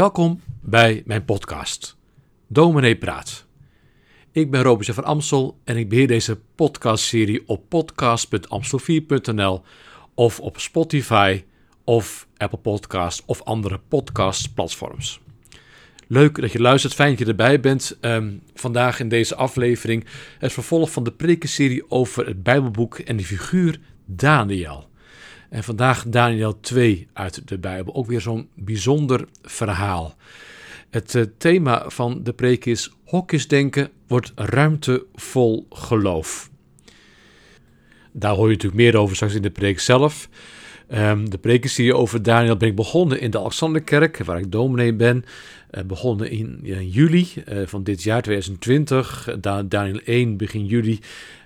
Welkom bij mijn podcast, Dominee Praat. Ik ben Robert van Amstel en ik beheer deze podcastserie op podcast.amstelvier.nl of op Spotify of Apple Podcast of andere podcastplatforms. Leuk dat je luistert, fijn dat je erbij bent. Ehm, vandaag in deze aflevering het vervolg van de prekenserie over het Bijbelboek en de figuur Daniel. En vandaag Daniel 2 uit de Bijbel. Ook weer zo'n bijzonder verhaal. Het uh, thema van de preek is hokjesdenken wordt ruimtevol geloof. Daar hoor je natuurlijk meer over straks in de preek zelf. Um, de prekenserie over Daniel ben ik begonnen in de Alexanderkerk, waar ik dominee ben. Uh, begonnen in, juli uh, van dit jaar 2020. Da Daniel 1 begin juli.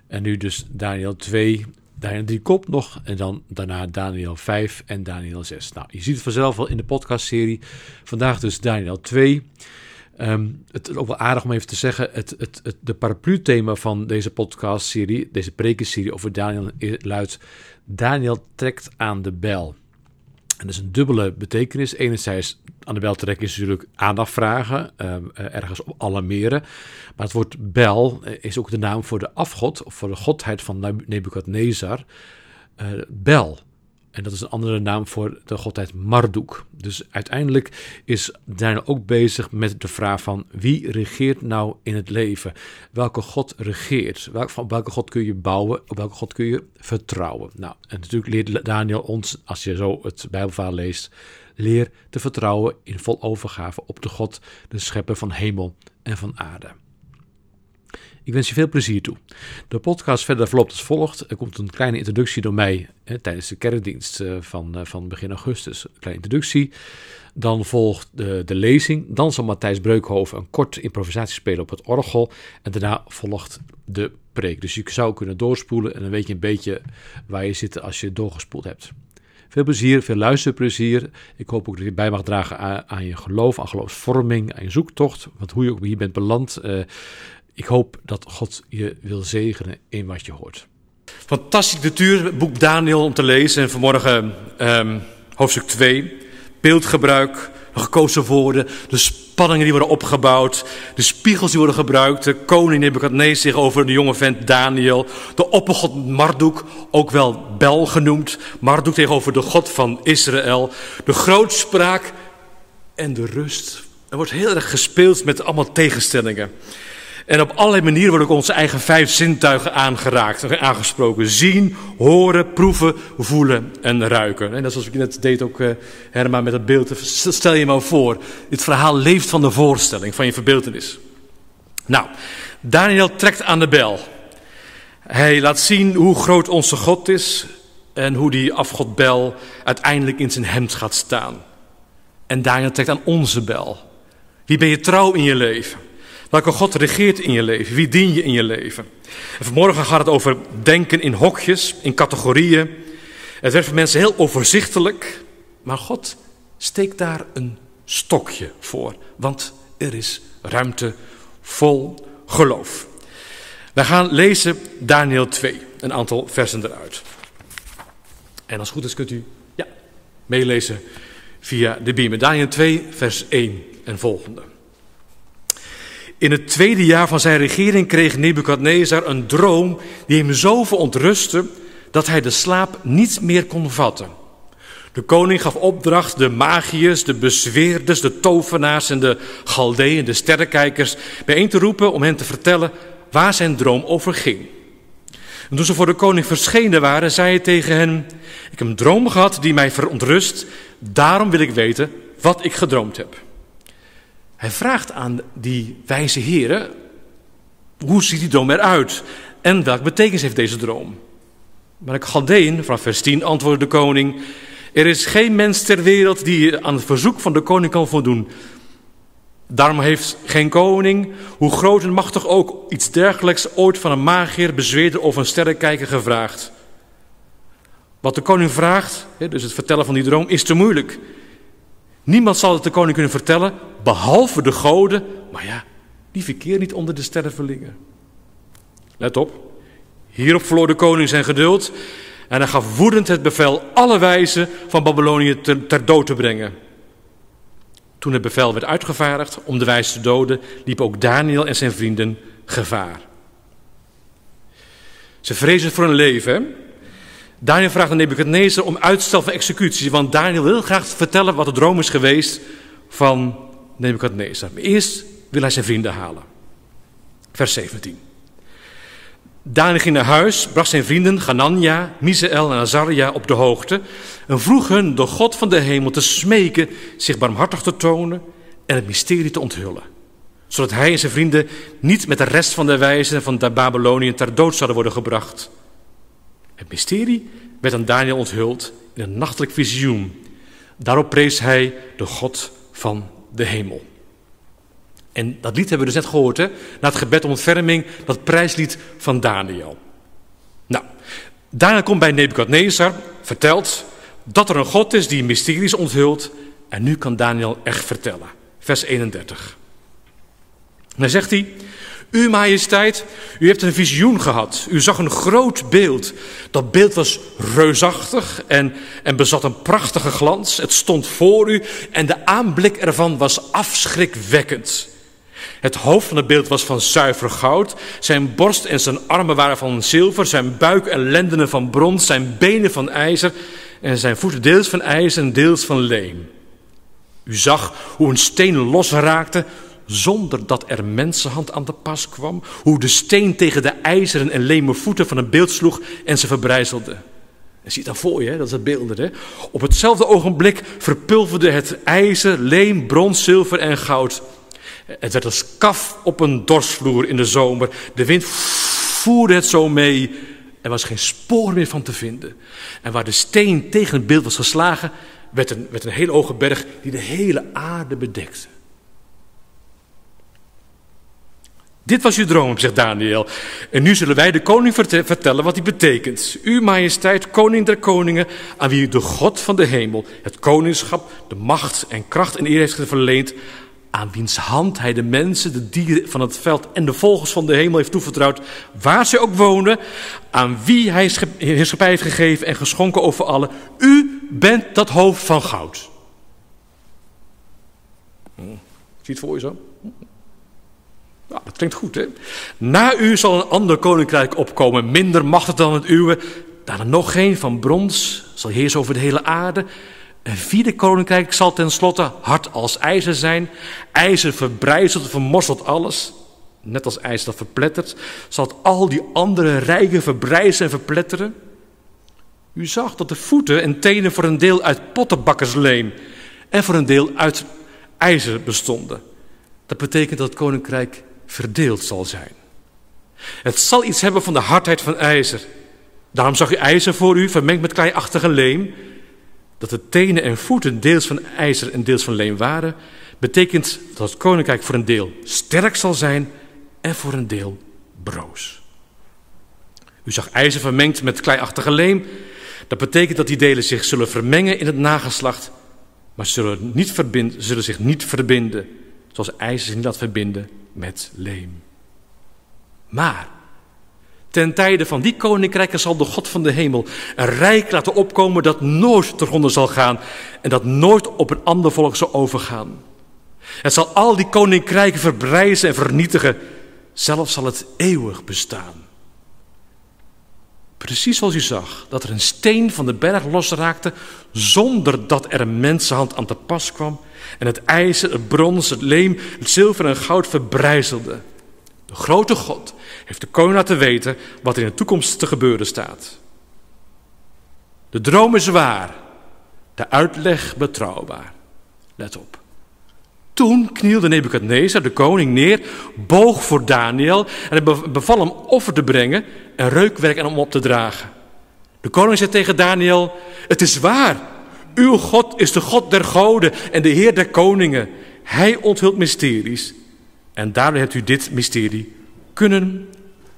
En nu dus Daniel 2 Daniel 3 kop nog en dan daarna Daniel 5 en Daniel 6. Nou, je ziet het vanzelf wel in de podcastserie. Vandaag dus Daniel 2. Um, het is ook wel aardig om even te zeggen, het, het, het, de paraplu-thema van deze podcastserie, deze prekenserie over Daniel luidt Daniel trekt aan de bel. En dat is een dubbele betekenis. Enerzijds aan de bel trekken is natuurlijk aandacht vragen, um, ergens alarmeren. Maar het woord bel is ook de naam voor de afgod, of voor de godheid van Nebukadnezar. Uh, bel. En dat is een andere naam voor de godheid Marduk. Dus uiteindelijk is Daniel ook bezig met de vraag van wie regeert nou in het leven? Welke God regeert? Welke, van welke God kun je bouwen? Op welke God kun je vertrouwen? Nou, en natuurlijk leert Daniel ons, als je zo het Bijbelverhaal leest, leer te vertrouwen in vol overgave op de God, de schepper van hemel en van aarde. Ik wens je veel plezier toe. De podcast verder verloopt als volgt. Er komt een kleine introductie door mij hè, tijdens de kerkdienst uh, van, uh, van begin augustus. Een kleine introductie. Dan volgt de, de lezing. Dan zal Matthijs Breukhoven een kort improvisatie spelen op het orgel. En daarna volgt de preek. Dus je zou kunnen doorspoelen en dan weet je een beetje waar je zit als je doorgespoeld hebt. Veel plezier, veel luisterplezier. Ik hoop ook dat je bij mag dragen aan, je geloof, aan geloofsvorming, aan je zoektocht. Want hoe je ook hier bent beland, uh, ik hoop dat God je wil zegenen in wat je hoort. Fantastisch literatuur, boek Daniel om te lezen. En vanmorgen um, hoofdstuk 2. Beeldgebruik, gekozen woorden, de spanningen die worden opgebouwd, de spiegels die worden gebruikt, de koning Nebuchadnezzar over de jonge vent Daniel, de oppergod Marduk, ook wel Bel genoemd, Marduk tegenover de God van Israël, de grootspraak en de rust. Er wordt heel erg gespeeld met allemaal tegenstellingen. En op allerlei manieren worden ook onze eigen vijf zintuigen aangeraakt, aangesproken. Zien, horen, proeven, voelen en ruiken. En dat is zoals ik net deed ook, uh, Herman, met het beeld. Stel je maar voor, dit verhaal leeft van de voorstelling, van je verbeeldenis. Nou, Daniel trekt aan de bel. Hij laat zien hoe groot onze God is en hoe die afgod bel uiteindelijk in zijn hemd gaat staan. En Daniel trekt aan onze bel. Wie ben je trouw in je leven? Welke God regeert in je leven? Wie dien je in je leven? En vanmorgen gaat het over denken in hokjes, in categorieën. Het werd voor mensen heel overzichtelijk, maar God steekt daar een stokje voor, want er is ruimte vol geloof. We gaan lezen Daniel 2, een aantal versen eruit. En als het goed is kunt u ja, meelezen via de Bibel. Daniel 2, vers 1 en volgende. In het tweede jaar van zijn regering kreeg Nebukadnezar een droom die hem zo verontrustte dat hij de slaap niet meer kon vatten. De koning gaf opdracht de magiërs, de bezweerders, de tovenaars en de galdeën, de sterrenkijkers, bijeen te roepen om hen te vertellen waar zijn droom over ging. En toen ze voor de koning verschenen waren, zei hij tegen hen: Ik heb een droom gehad die mij verontrust, daarom wil ik weten wat ik gedroomd heb. Hij vraagt aan die wijze heren, hoe ziet die droom eruit? En welke betekenis heeft deze droom? Maar ik Galdeen, van vers 10, antwoordde de koning, er is geen mens ter wereld die aan het verzoek van de koning kan voldoen. Daarom heeft geen koning, hoe groot en machtig ook, iets dergelijks ooit van een magier, bezweerder of een sterrenkijker gevraagd. Wat de koning vraagt, dus het vertellen van die droom, is te moeilijk. Niemand zal het de koning kunnen vertellen, behalve de goden. Maar ja, die verkeer niet onder de stervelingen. Let op, hierop verloor de koning zijn geduld en hij gaf woedend het bevel alle wijzen van Babylonië ter, dood te brengen. Toen het bevel werd uitgevaardigd om de wijs te doden, liepen ook Daniel en zijn vrienden gevaar. Ze vrezen voor hun leven. Daniel vraagt aan Nebuchadnezzar om uitstel van executie, want Daniel wil graag vertellen wat de droom is geweest van Nebuchadnezzar. Maar eerst wil hij zijn vrienden halen. Vers 17. Daniel ging naar huis, bracht zijn vrienden Ganania, Misael en Azaria op de hoogte en vroeg hun de God van de hemel te smeken zich barmhartig te tonen en het mysterie te onthullen. Zodat hij en zijn vrienden niet met de rest van de wijzen van de Babylonië ter dood zouden worden gebracht. Het mysterie werd aan Daniel onthuld in een nachtelijk visioen. Daarop prees hij de God van de hemel. En dat lied hebben we dus net gehoord, hè? Na het gebed om ontferming, dat prijslied van Daniel. Nou, Daniel komt bij Nebukadnezar, vertelt dat er een God is die mysteries onthult. En nu kan Daniel echt vertellen. Vers 31. En dan zegt hij, Uw majesteit, u hebt een visioen gehad. U zag een groot beeld. Dat beeld was reusachtig en, en bezat een prachtige glans. Het stond voor u en de aanblik ervan was afschrikwekkend. Het hoofd van het beeld was van zuiver goud. Zijn borst en zijn armen waren van zilver. Zijn buik en lendenen van brons. Zijn benen van ijzer. En zijn voeten deels van ijzer en deels van leem. U zag hoe een steen losraakte zonder dat er mensenhand aan de pas kwam. Hoe de steen tegen de ijzeren en leme voeten van het beeld sloeg en ze verbrijzelde. Je ziet dat voor je, dat is het beeld. Hè? Op hetzelfde ogenblik verpulverde het ijzer, leem, brons, zilver en goud. Het werd als kaf op een dorsvloer in de zomer. De wind voerde het zo mee. Er was geen spoor meer van te vinden. En waar de steen tegen het beeld was geslagen, werd een, werd een hele hoge berg die de hele aarde bedekte. Dit was uw droom, zegt Daniel. En nu zullen wij de koning vertellen wat die betekent. Uw majesteit, koning der koningen, aan wie de God van de hemel het koningschap, de macht en kracht en eer heeft verleend, aan wiens hand hij de mensen, de dieren van het veld en de vogels van de hemel heeft toevertrouwd, waar ze ook wonen, aan wie hij heerschappij heeft gegeven en geschonken over allen. U bent dat hoofd van goud. Hm. Zie je het voor je zo? Nou, dat klinkt goed, hè? Na u zal een ander koninkrijk opkomen, minder machtig dan het uwe. Daarna nog geen van brons, zal heersen over de hele aarde. Een vierde koninkrijk zal tenslotte hard als ijzer zijn. IJzer verbrijzelt, vermosselt alles. Net als ijzer dat verplettert, zal het al die andere rijken verbrijzen en verpletteren. U zag dat de voeten en tenen voor een deel uit pottenbakkersleem en voor een deel uit ijzer bestonden. Dat betekent dat het koninkrijk verdeeld zal zijn. Het zal iets hebben van de hardheid van ijzer. Daarom zag u ijzer voor u, vermengd met kleiachtige leem. Dat de tenen en voeten deels van ijzer en deels van leem waren, betekent dat het koninkrijk voor een deel sterk zal zijn en voor een deel broos. U zag ijzer vermengd met kleiachtige leem. Dat betekent dat die delen zich zullen vermengen in het nageslacht, maar zullen, niet zullen zich niet verbinden, zoals ijzer zich niet laat verbinden met leem. Maar ten tijde van die koninkrijken zal de God van de hemel een rijk laten opkomen dat nooit te zal gaan en dat nooit op een ander volk zal overgaan. Het zal al die koninkrijken verbrijzen en vernietigen, zelfs zal het eeuwig bestaan. Precies zoals u zag, dat er een steen van de berg losraakte zonder dat er een mensenhand aan te pas kwam en het ijzer, het brons, het leem, het zilver en goud verbrijzelde. De grote God heeft de koning laten weten wat in de toekomst te gebeuren staat. De droom is waar, de uitleg betrouwbaar. Let op. Toen knielde Nebukadnezar, de koning, neer, boog voor Daniel en beval hem offer te brengen en reukwerk en om op te dragen. De koning zei tegen Daniel, het is waar, uw God is de God der goden en de Heer der koningen. Hij onthult mysteries en daardoor hebt u dit mysterie kunnen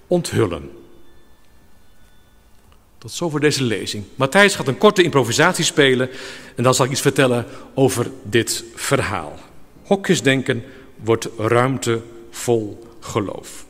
onthullen. Tot zover deze lezing. Matthijs gaat een korte improvisatie spelen en dan zal ik iets vertellen over dit verhaal. Hokjesdenken wordt ruimte vol geloof.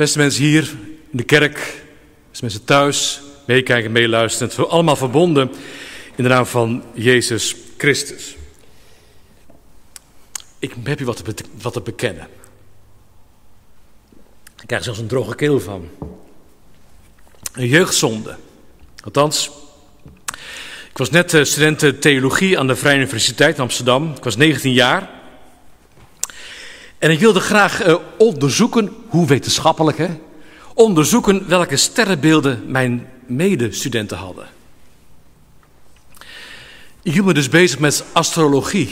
Beste mensen hier in de kerk, beste mensen thuis, meekijken, meeluisteren. Het allemaal verbonden in de naam van Jezus Christus. Ik heb je wat te, wat te bekennen. Ik krijg zelfs een droge keel van. Een jeugdzonde. Althans, ik was net eh, student theologie aan de Vrije Universiteit in Amsterdam. Ik was 19 jaar. En ik wilde graag uh, onderzoeken, hoe wetenschappelijk hè, onderzoeken welke sterrenbeelden mijn medestudenten hadden. Ik hield me dus bezig met astrologie.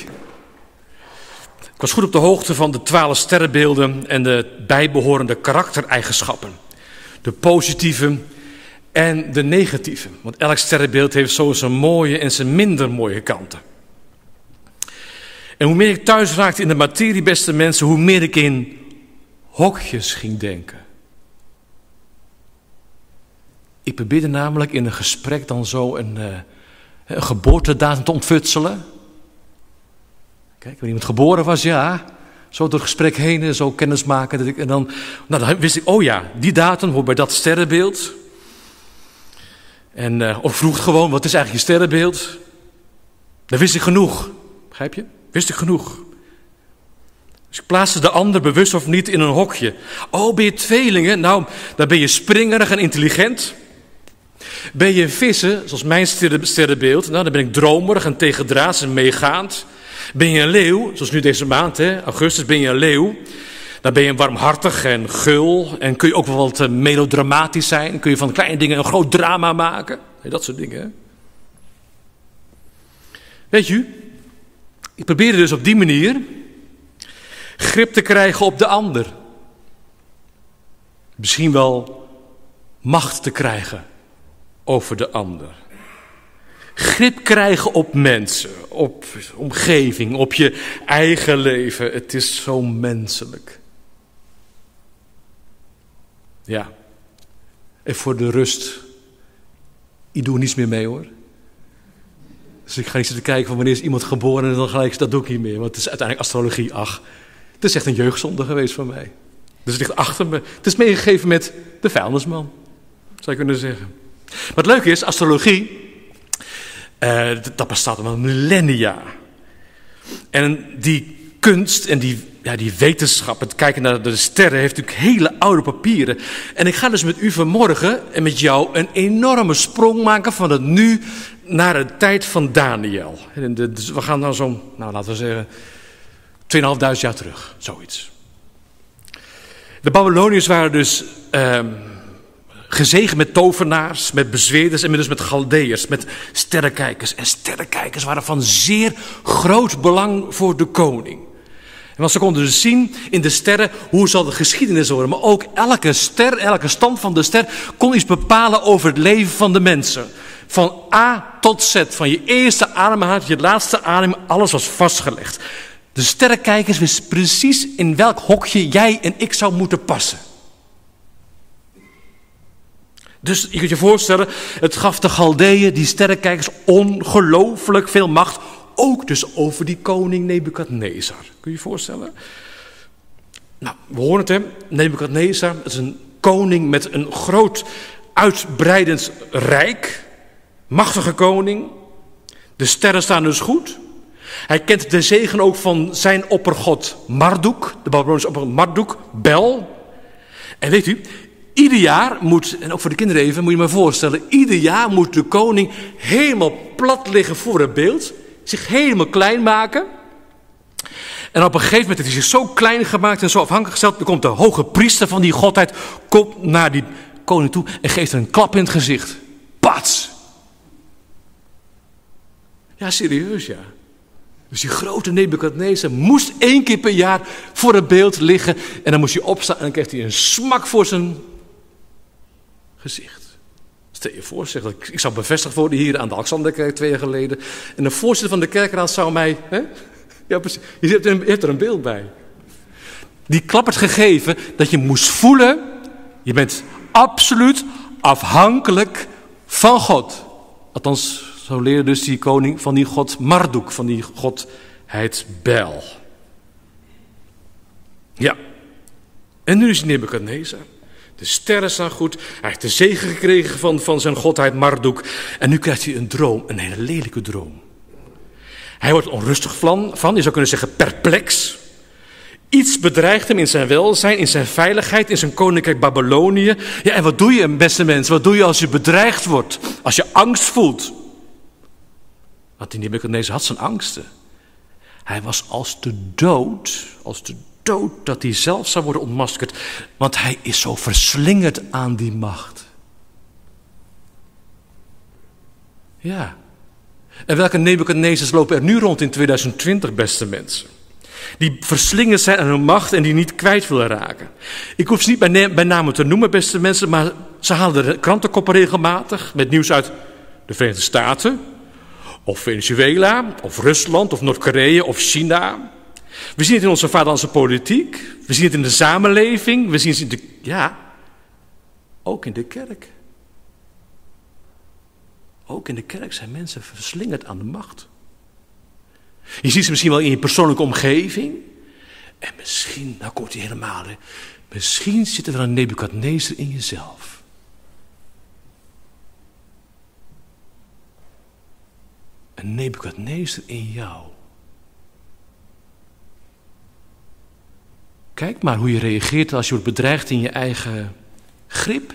Ik was goed op de hoogte van de twaalf sterrenbeelden en de bijbehorende karaktereigenschappen. De positieve en de negatieve. Want elk sterrenbeeld heeft zo zijn mooie en zijn minder mooie kanten. En hoe meer ik thuis raakte in de materie, beste mensen, hoe meer ik in hokjes ging denken. Ik probeerde namelijk in een gesprek dan zo een, een geboortedatum te ontfutselen. Kijk, wanneer iemand geboren was, ja. Zo door het gesprek heen en zo kennis maken. Dat ik, en dan, nou, dan wist ik, oh ja, die datum hoort bij dat sterrenbeeld. En, uh, of vroeg gewoon, wat is eigenlijk je sterrenbeeld? Dan wist ik genoeg. Begrijp je? Wist ik genoeg. Dus ik plaatste de ander bewust of niet in een hokje. Oh, ben je tweelingen? Nou, dan ben je springerig en intelligent. Ben je vissen, zoals mijn sterrenbeeld? Nou, dan ben ik dromerig en tegendraads en meegaand. Ben je een leeuw, zoals nu deze maand, hè, augustus, ben je een leeuw. Dan ben je warmhartig en gul en kun je ook wel wat eh, melodramatisch zijn. Kun je van kleine dingen een groot drama maken. Dat soort dingen. Weet je, ik probeerde dus op die manier grip te krijgen op de ander. Misschien wel macht te krijgen over de ander. Grip krijgen op mensen, op omgeving, op je eigen leven. Het is zo menselijk. Ja. En voor de rust, ik doe niets meer mee hoor. Dus ik ga niet zitten kijken van wanneer is iemand geboren en dan gelijk, dat doe ik niet meer. Want het is uiteindelijk astrologie, ach. Het is echt een jeugdzonde geweest van mij. Dus het ligt achter me. Het is meegegeven met de vuilnisman, zou je kunnen zeggen. Maar het leuke is, astrologie, uh, dat bestaat al millennia. En die kunst en die, ja, die wetenschap, het kijken naar de sterren, heeft natuurlijk hele oude papieren. En ik ga dus met u vanmorgen en met jou een enorme sprong maken van het nu naar de tijd van Daniel. Dus we gaan dan zo'n, nou laten we zeggen, 2.500 jaar terug, zoiets. De Babyloniërs waren dus uh, gezegend met tovenaars, met bezweerders en dus met Galdeërs, met sterrenkijkers. En sterrenkijkers waren van zeer groot belang voor de koning. Want ze konden dus zien in de sterren hoe zal de geschiedenis worden. Maar ook elke ster, elke stand van de ster kon iets bepalen over het leven van de mensen. Van A tot Z, van je eerste ademhaling, je laatste adem, alles was vastgelegd. De sterrenkijkers wisten precies in welk hokje jij en ik zou moeten passen. Dus je kunt je voorstellen, het gaf de Galdeeën, die sterrenkijkers, ongelooflijk veel macht. Ook dus over die koning Nebukadnezar. Kun je je voorstellen? Nou, we horen het hè. Nebukadnezar is een koning met een groot uitbreidend rijk. Machtige koning. De sterren staan dus goed. Hij kent de zegen ook van zijn oppergod Marduk, de Babylonische oppergod Marduk, Bel. En weet u, ieder jaar moet, en ook voor de kinderen even, moet je me voorstellen, ieder jaar moet de koning helemaal plat liggen voor het beeld, zich helemaal klein maken. En op een gegeven moment heeft hij zich zo klein gemaakt en zo afhankelijk gesteld, dan komt de hoge priester van die godheid, komt naar die koning toe en geeft er een klap in het gezicht. Pats! Ja, serieus ja. Dus die grote Nebukadnezar moest één keer per jaar voor het beeld liggen. En dan moest hij opstaan en dan kreeg hij een smak voor zijn gezicht. Stel je voor, zeg, ik, ik zou bevestigd worden hier aan de Alexanderkerk twee jaar geleden. En de voorzitter van de kerkraad zou mij... Hè? Ja, precies. Je hebt, een, je hebt er een beeld bij. Die klap het gegeven dat je moest voelen... Je bent absoluut afhankelijk van God. Althans, zo leerde dus die koning van die god Marduk, van die godheid Bel. Ja. En nu is Nebuchadnezzar. De sterren staan goed. Hij heeft de zegen gekregen van, van zijn godheid Marduk. En nu krijgt hij een droom, een hele lelijke droom. Hij wordt onrustig van, van, je zou kunnen zeggen perplex. Iets bedreigt hem in zijn welzijn, in zijn veiligheid, in zijn koninkrijk Babylonië. Ja, en wat doe je, beste mensen? Wat doe je als je bedreigd wordt? Als je angst voelt? Want die Nebuchadnezzar had zijn angsten. Hij was als de dood, als de dood dat hij zelf zou worden ontmaskerd. Want hij is zo verslingerd aan die macht. Ja. En welke Nebuchadnezzars lopen er nu rond in 2020, beste mensen? Die verslingerd zijn aan hun macht en die niet kwijt willen raken. Ik hoef ze niet bij, name te noemen, beste mensen, maar ze halen de krantenkoppen regelmatig met nieuws uit de Verenigde Staten, of Venezuela, of Rusland, of Noord-Korea, of China. We zien het in onze vaderlandse politiek, we zien het in de samenleving, we zien het in de, ja, ook in de kerk. Ook in de kerk zijn mensen verslingerd aan de macht. Je ziet ze misschien wel in je persoonlijke omgeving. En misschien, nou komt hij helemaal, hè, misschien zit er een Nebukadnezer in jezelf. Een Nebukadnezer in jou. Kijk maar hoe je reageert als je wordt bedreigd in je eigen grip,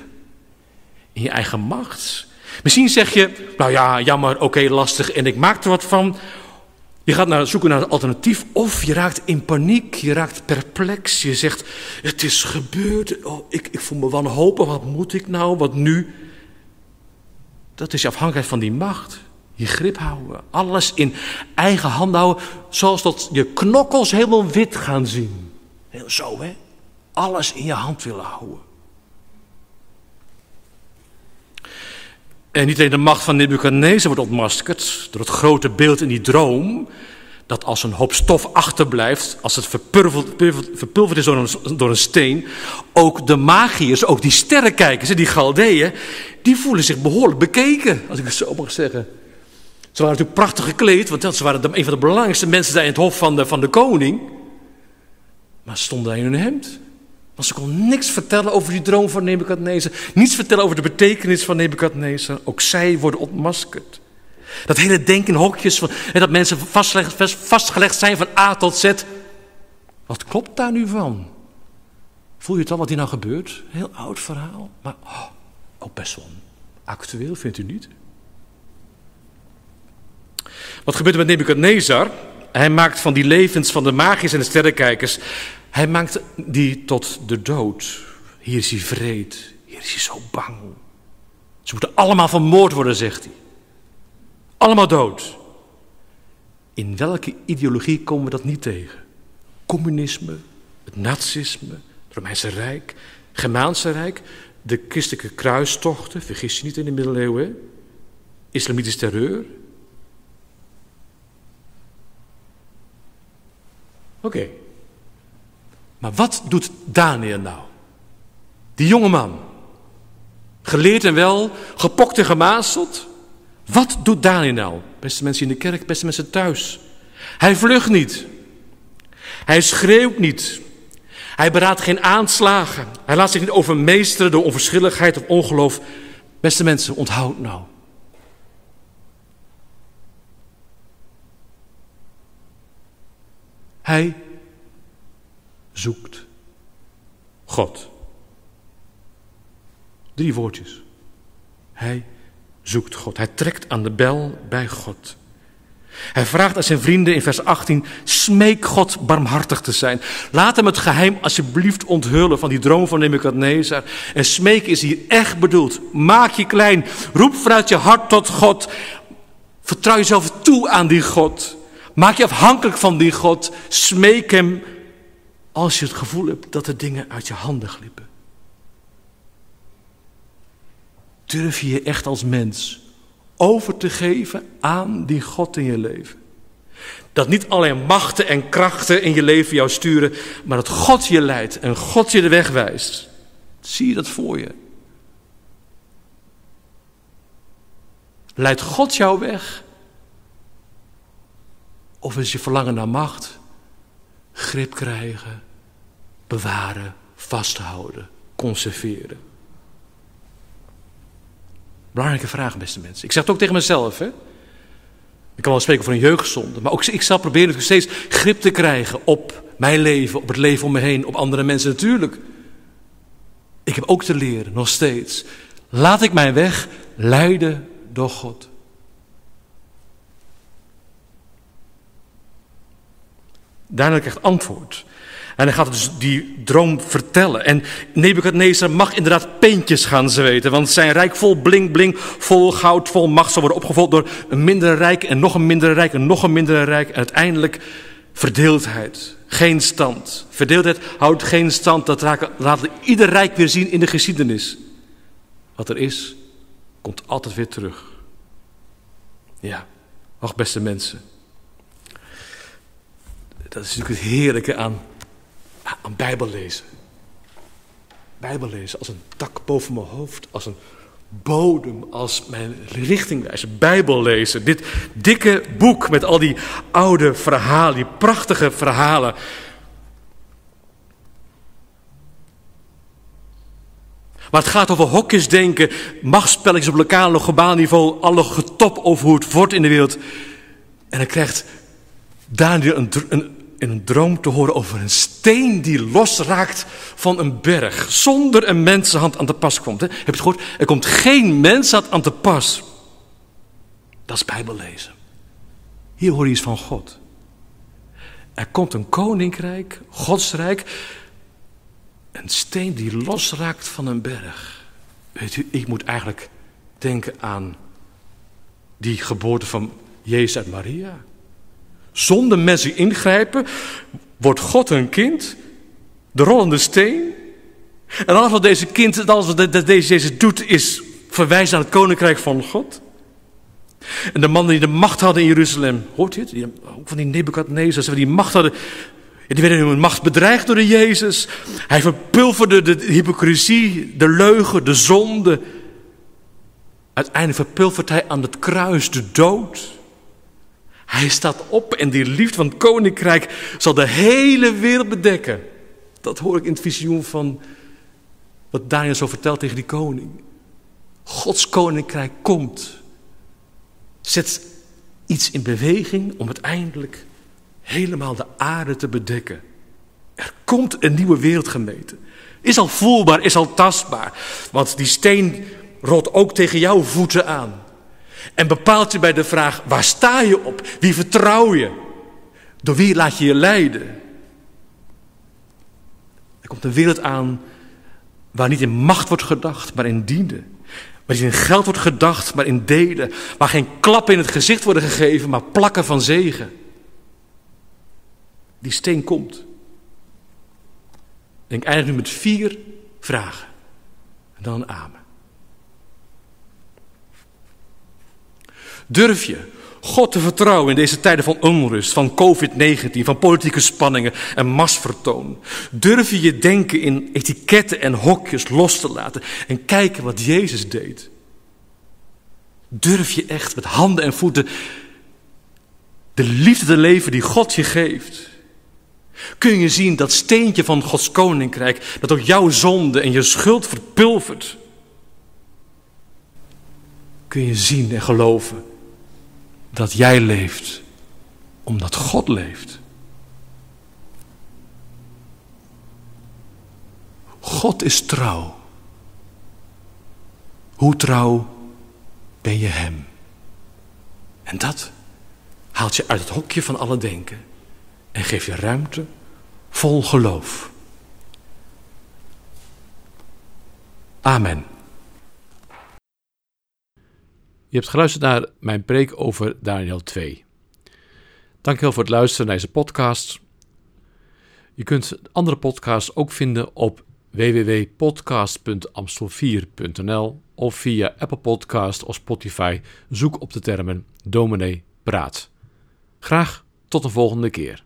in je eigen macht. Misschien zeg je, nou ja, jammer, oké, lastig en ik maak er wat van. Je gaat naar, zoeken naar een alternatief of je raakt in paniek, je raakt perplex. Je zegt, het is gebeurd, oh, ik, ik voel me wanhopig, wat moet ik nou, wat nu? Dat is je van die macht. Je grip houden, alles in eigen hand houden, zoals dat je knokkels helemaal wit gaan zien. Heel zo, hè? Alles in je hand willen houden. En niet alleen de macht van Nebuchadnezzar wordt ontmaskerd door het grote beeld in die droom, dat als een hoop stof achterblijft, als het verpulverd is door een, door een steen, ook de magiërs, ook die sterrenkijkers, die Galdeeën, die voelen zich behoorlijk bekeken, als ik het zo mag zeggen. Ze waren natuurlijk prachtig gekleed, want ze waren een van de belangrijkste mensen in het hof van de, van de koning. Maar ze stonden in hun hemd. Want ze kon niks vertellen over die droom van Nebukadnezar. Niets vertellen over de betekenis van Nebukadnezar. Ook zij worden ontmaskerd. Dat hele denken in hokjes, van, en dat mensen vastgelegd, vastgelegd zijn van A tot Z. Wat klopt daar nu van? Voel je het al wat hier nou gebeurt? Heel oud verhaal, maar oh, ook best wel actueel, vindt u niet? Wat gebeurt er met Nebukadnezar? Hij maakt van die levens van de magiërs en de sterrenkijkers hij maakt die tot de dood. Hier is hij vreed. Hier is hij zo bang. Ze moeten allemaal vermoord worden, zegt hij. Allemaal dood. In welke ideologie komen we dat niet tegen? Communisme, het nazisme, het Romeinse Rijk, Germaanse Rijk, de christelijke kruistochten, vergis je niet in de middeleeuwen, islamitisch terreur. Oké, maar wat doet Daniel nou? Die jonge man. Geleerd en wel, gepokt en gemazeld. Wat doet Daniel nou? Beste mensen in de kerk, beste mensen thuis. Hij vlucht niet. Hij schreeuwt niet. Hij beraadt geen aanslagen. Hij laat zich niet overmeesteren door onverschilligheid of ongeloof. Beste mensen, onthoud nou. Hij zoekt God. Drie woordjes. Hij zoekt God. Hij trekt aan de bel bij God. Hij vraagt aan zijn vrienden in vers 18: Smeek God barmhartig te zijn. Laat hem het geheim alsjeblieft onthullen van die droom van Nebuchadnezzar. En smeek is hier echt bedoeld. Maak je klein. Roep vanuit je hart tot God. Vertrouw jezelf toe aan die God. Maak je afhankelijk van die God. Smeek hem als je het gevoel hebt dat de dingen uit je handen glippen? Durf je je echt als mens over te geven aan die God in je leven? Dat niet alleen machten en krachten in je leven jou sturen, maar dat God je leidt en God je de weg wijst. Zie je dat voor je? Leidt God jou weg? Of is je verlangen naar macht grip krijgen, bewaren, vasthouden conserveren? Belangrijke vraag, beste mensen. Ik zeg het ook tegen mezelf. Hè? Ik kan wel spreken voor een jeugdzonde. Maar ook ik zal proberen steeds grip te krijgen op mijn leven, op het leven om me heen, op andere mensen natuurlijk. Ik heb ook te leren, nog steeds. Laat ik mijn weg leiden door God. Daniel krijgt antwoord. En hij gaat dus die droom vertellen. En Nebukadnezar mag inderdaad peentjes gaan zweten. Want zijn rijk vol bling bling, vol goud, vol macht zal worden opgevolgd door een mindere rijk en nog een mindere rijk en nog een mindere rijk. En uiteindelijk verdeeldheid. Geen stand. Verdeeldheid houdt geen stand. Dat laat ieder rijk weer zien in de geschiedenis. Wat er is, komt altijd weer terug. Ja, ach beste mensen. Dat is natuurlijk het heerlijke aan, aan Bijbel lezen. Bijbel lezen als een dak boven mijn hoofd, als een bodem, als mijn richtingwijzer. Bijbel lezen. Dit dikke boek met al die oude verhalen, die prachtige verhalen. Maar het gaat over hokjes denken, machtspelletjes op lokaal of globaal niveau, alle getop over hoe het wordt in de wereld. En dan krijgt Daniel een, een, in een droom te horen over een steen die losraakt van een berg. Zonder een mensenhand aan te pas komt. Hè? Heb je het gehoord? Er komt geen mensenhand aan te pas. Dat is Bijbellezen. Hier hoor je iets van God. Er komt een koninkrijk, Godsrijk. Een steen die losraakt van een berg. Weet u, ik moet eigenlijk denken aan die geboorte van Jezus uit Maria. Zonder mensen ingrijpen, wordt God een kind, de rollende steen. En alles wat deze kind, alles wat deze Jezus doet, is verwijzen naar het koninkrijk van God. En de mannen die de macht hadden in Jeruzalem, hoort u het? Die, ook van die Nebukadnezars, die macht hadden, die werden hun macht bedreigd door de Jezus. Hij verpulverde de hypocrisie, de leugen, de zonde. Uiteindelijk verpulvert hij aan het kruis de dood. Hij staat op en die liefde van het koninkrijk zal de hele wereld bedekken. Dat hoor ik in het visioen van wat Daniel zo vertelt tegen die koning. Gods koninkrijk komt. Zet iets in beweging om uiteindelijk helemaal de aarde te bedekken. Er komt een nieuwe wereldgemeente. Is al voelbaar, is al tastbaar. Want die steen rolt ook tegen jouw voeten aan. En bepaalt je bij de vraag, waar sta je op? Wie vertrouw je? Door wie laat je je leiden? Er komt een wereld aan waar niet in macht wordt gedacht, maar in dienen. Waar niet in geld wordt gedacht, maar in delen. Waar geen klappen in het gezicht worden gegeven, maar plakken van zegen. Die steen komt. En ik eindig nu met vier vragen. En dan een amen. Durf je God te vertrouwen in deze tijden van onrust, van COVID-19, van politieke spanningen en masvertoon? Durf je je denken in etiketten en hokjes los te laten en kijken wat Jezus deed? Durf je echt met handen en voeten de liefde te leven die God je geeft? Kun je zien dat steentje van Gods koninkrijk, dat ook jouw zonde en je schuld verpulvert? Kun je zien en geloven dat jij leeft omdat God leeft. God is trouw. Hoe trouw ben je Hem? En dat haalt je uit het hokje van alle denken en geeft je ruimte vol geloof. Amen. Je hebt geluisterd naar mijn preek over Daniel 2. Dankjewel voor het luisteren naar deze podcast. Je kunt andere podcasts ook vinden op www.podcast.amstel4.nl of via Apple Podcast of Spotify. Zoek op de termen Dominee Praat. Graag tot de volgende keer.